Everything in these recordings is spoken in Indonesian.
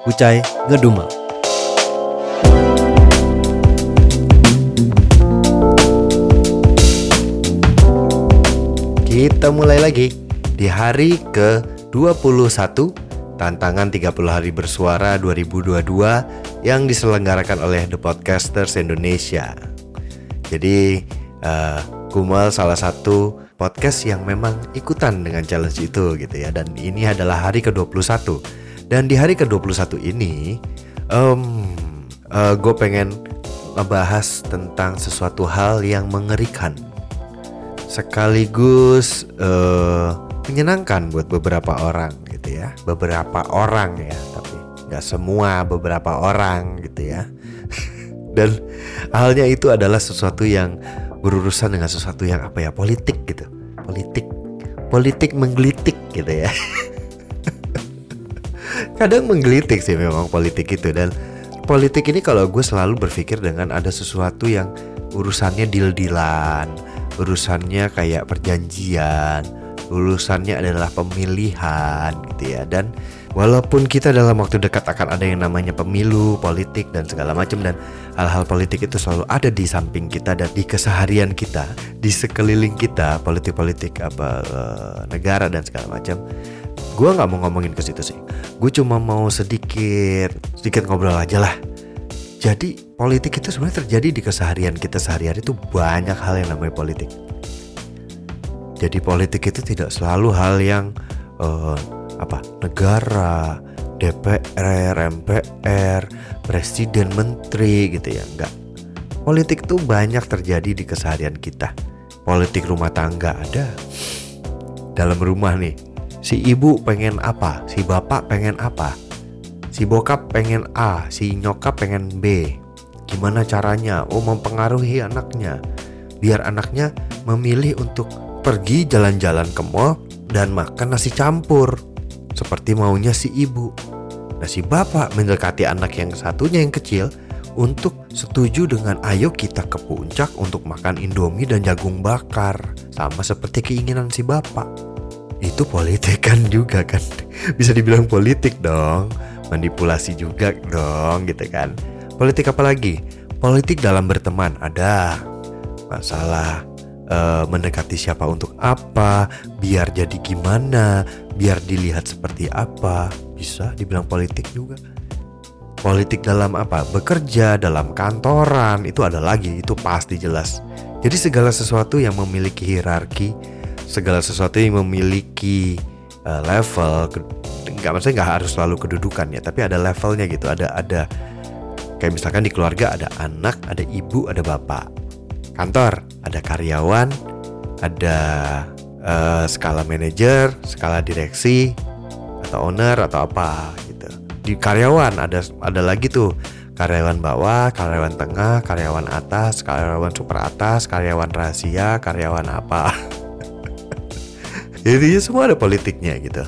Kucai ngedumel. Kita mulai lagi di hari ke-21 Tantangan 30 Hari Bersuara 2022 yang diselenggarakan oleh The Podcasters Indonesia. Jadi uh, Kumal salah satu podcast yang memang ikutan dengan challenge itu gitu ya dan ini adalah hari ke-21 dan di hari ke-21 ini um, uh, gue pengen ngebahas tentang sesuatu hal yang mengerikan. Sekaligus uh, menyenangkan buat beberapa orang gitu ya. Beberapa orang ya tapi nggak semua beberapa orang gitu ya. Dan halnya itu adalah sesuatu yang berurusan dengan sesuatu yang apa ya politik gitu. Politik. Politik menggelitik gitu ya kadang menggelitik sih memang politik itu dan politik ini kalau gue selalu berpikir dengan ada sesuatu yang urusannya deal-dealan urusannya kayak perjanjian urusannya adalah pemilihan gitu ya dan Walaupun kita dalam waktu dekat akan ada yang namanya pemilu, politik dan segala macam dan hal-hal politik itu selalu ada di samping kita dan di keseharian kita, di sekeliling kita, politik-politik apa uh, negara dan segala macam. Gue nggak mau ngomongin ke situ sih. Gue cuma mau sedikit sedikit ngobrol aja lah. Jadi politik itu sebenarnya terjadi di keseharian kita sehari-hari itu banyak hal yang namanya politik. Jadi politik itu tidak selalu hal yang uh, apa negara DPR MPR presiden menteri gitu ya enggak politik tuh banyak terjadi di keseharian kita politik rumah tangga ada dalam rumah nih si ibu pengen apa si bapak pengen apa si bokap pengen A si nyokap pengen B gimana caranya oh mempengaruhi anaknya biar anaknya memilih untuk pergi jalan-jalan ke mall dan makan nasi campur seperti maunya si ibu. Nah si bapak mendekati anak yang satunya yang kecil untuk setuju dengan ayo kita ke puncak untuk makan indomie dan jagung bakar. Sama seperti keinginan si bapak. Itu politik kan juga kan. Bisa dibilang politik dong. Manipulasi juga dong gitu kan. Politik apa lagi? Politik dalam berteman ada. Masalah uh, mendekati siapa untuk apa, biar jadi gimana, biar dilihat seperti apa, bisa dibilang politik juga. Politik dalam apa? Bekerja dalam kantoran itu ada lagi, itu pasti jelas. Jadi segala sesuatu yang memiliki hierarki, segala sesuatu yang memiliki uh, level, nggak maksudnya nggak harus selalu kedudukan ya, tapi ada levelnya gitu, ada ada kayak misalkan di keluarga ada anak, ada ibu, ada bapak kantor, ada karyawan, ada uh, skala manajer, skala direksi atau owner atau apa gitu. Di karyawan ada ada lagi tuh karyawan bawah, karyawan tengah, karyawan atas, karyawan super atas, karyawan rahasia, karyawan apa. Jadi semua ada politiknya gitu.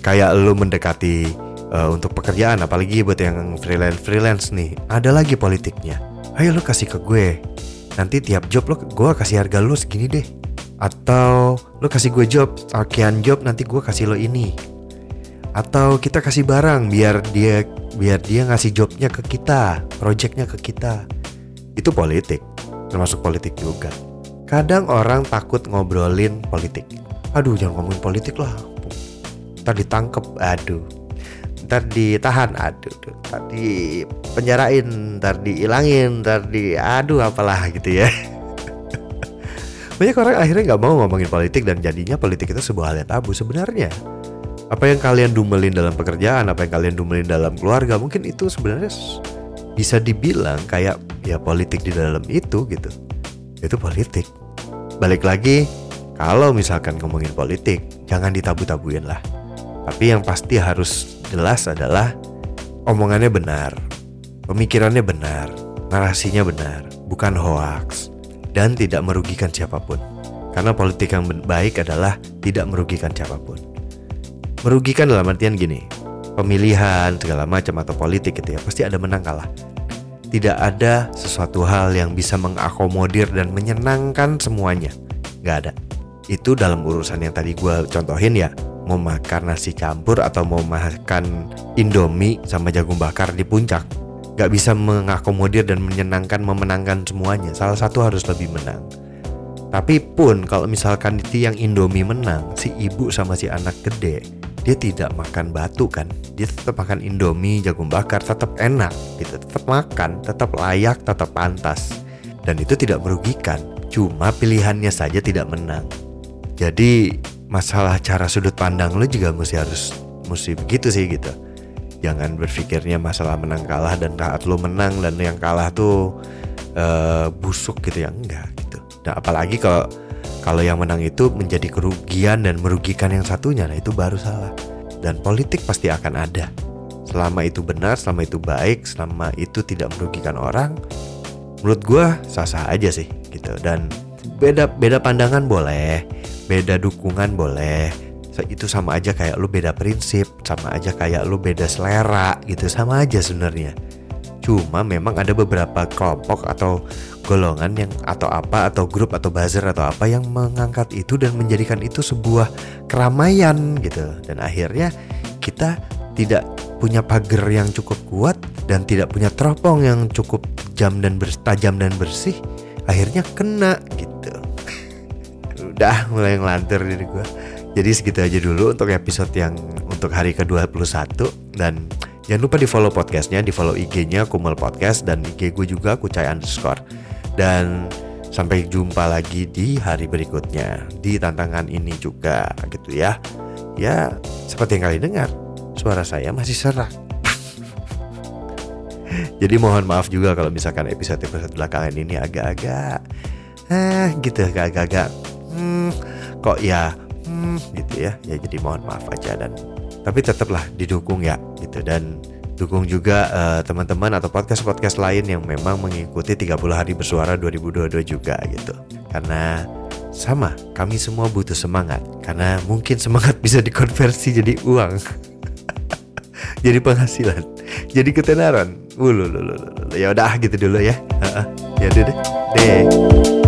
Kayak lu mendekati uh, untuk pekerjaan apalagi buat yang freelance freelance nih, ada lagi politiknya. Ayo lu kasih ke gue. Nanti tiap job lo gue kasih harga lo segini deh. Atau lo kasih gue job sekian job nanti gue kasih lo ini. Atau kita kasih barang biar dia biar dia ngasih jobnya ke kita projectnya ke kita. Itu politik termasuk politik juga. Kadang orang takut ngobrolin politik aduh jangan ngomongin politik lah. Ntar ditangkep aduh. Ntar ditahan aduh ntar di penjarain ntar diilangin ntar di aduh apalah gitu ya. Banyak orang akhirnya nggak mau ngomongin politik dan jadinya politik itu sebuah hal yang tabu sebenarnya. Apa yang kalian dumelin dalam pekerjaan apa yang kalian dumelin dalam keluarga mungkin itu sebenarnya bisa dibilang kayak ya politik di dalam itu gitu. Itu politik. Balik lagi kalau misalkan ngomongin politik jangan ditabu-tabuin lah. Tapi yang pasti harus jelas adalah omongannya benar pemikirannya benar narasinya benar bukan hoax dan tidak merugikan siapa pun. Karena politik yang baik adalah tidak merugikan siapa pun. Merugikan dalam artian gini pemilihan segala macam atau politik gitu ya pasti ada menang kalah. Tidak ada sesuatu hal yang bisa mengakomodir dan menyenangkan semuanya. Nggak ada itu dalam urusan yang tadi gue contohin ya. Mau makan nasi campur atau mau makan indomie sama jagung bakar di puncak. Nggak bisa mengakomodir dan menyenangkan memenangkan semuanya. Salah satu harus lebih menang. Tapi pun kalau misalkan itu yang indomie menang si ibu sama si anak gede dia tidak makan batu kan? Dia tetap makan indomie jagung bakar tetap enak gitu. Tetap makan tetap layak tetap pantas. Dan itu tidak merugikan. Cuma pilihannya saja tidak menang jadi masalah cara sudut pandang lo juga mesti harus mesti begitu sih gitu jangan berpikirnya masalah menang kalah dan saat lo menang dan yang kalah tuh uh, busuk gitu ya enggak gitu nah apalagi kalau kalau yang menang itu menjadi kerugian dan merugikan yang satunya, nah itu baru salah. Dan politik pasti akan ada. Selama itu benar, selama itu baik, selama itu tidak merugikan orang, menurut gue sah-sah aja sih gitu. Dan beda beda pandangan boleh, beda dukungan boleh. Itu sama aja kayak lu beda prinsip, sama aja kayak lu beda selera gitu, sama aja sebenarnya. Cuma memang ada beberapa kelompok atau golongan yang atau apa atau grup atau buzzer atau apa yang mengangkat itu dan menjadikan itu sebuah keramaian gitu. Dan akhirnya kita tidak punya pagar yang cukup kuat dan tidak punya teropong yang cukup jam dan tajam dan bersih. Akhirnya kena gitu. Udah mulai ngelantur diri gue. Jadi segitu aja dulu untuk episode yang untuk hari ke-21 dan Jangan lupa di follow podcastnya, di follow IG-nya Kumel Podcast dan IG gue juga Kucai underscore. Dan sampai jumpa lagi di hari berikutnya di tantangan ini juga gitu ya. Ya seperti yang kalian dengar, suara saya masih serak. Jadi mohon maaf juga kalau misalkan episode-episode belakangan ini agak-agak eh gitu agak-agak kok ya hmm, gitu ya. Ya jadi mohon maaf aja dan tapi tetaplah didukung ya gitu. Dan dukung juga uh, teman-teman atau podcast-podcast lain yang memang mengikuti 30 hari bersuara 2022 juga gitu. Karena sama kami semua butuh semangat. Karena mungkin semangat bisa dikonversi jadi uang. Jadi penghasilan. Jadi ketenaran. Ulu ya udah gitu dulu ya. Ya deh. Deh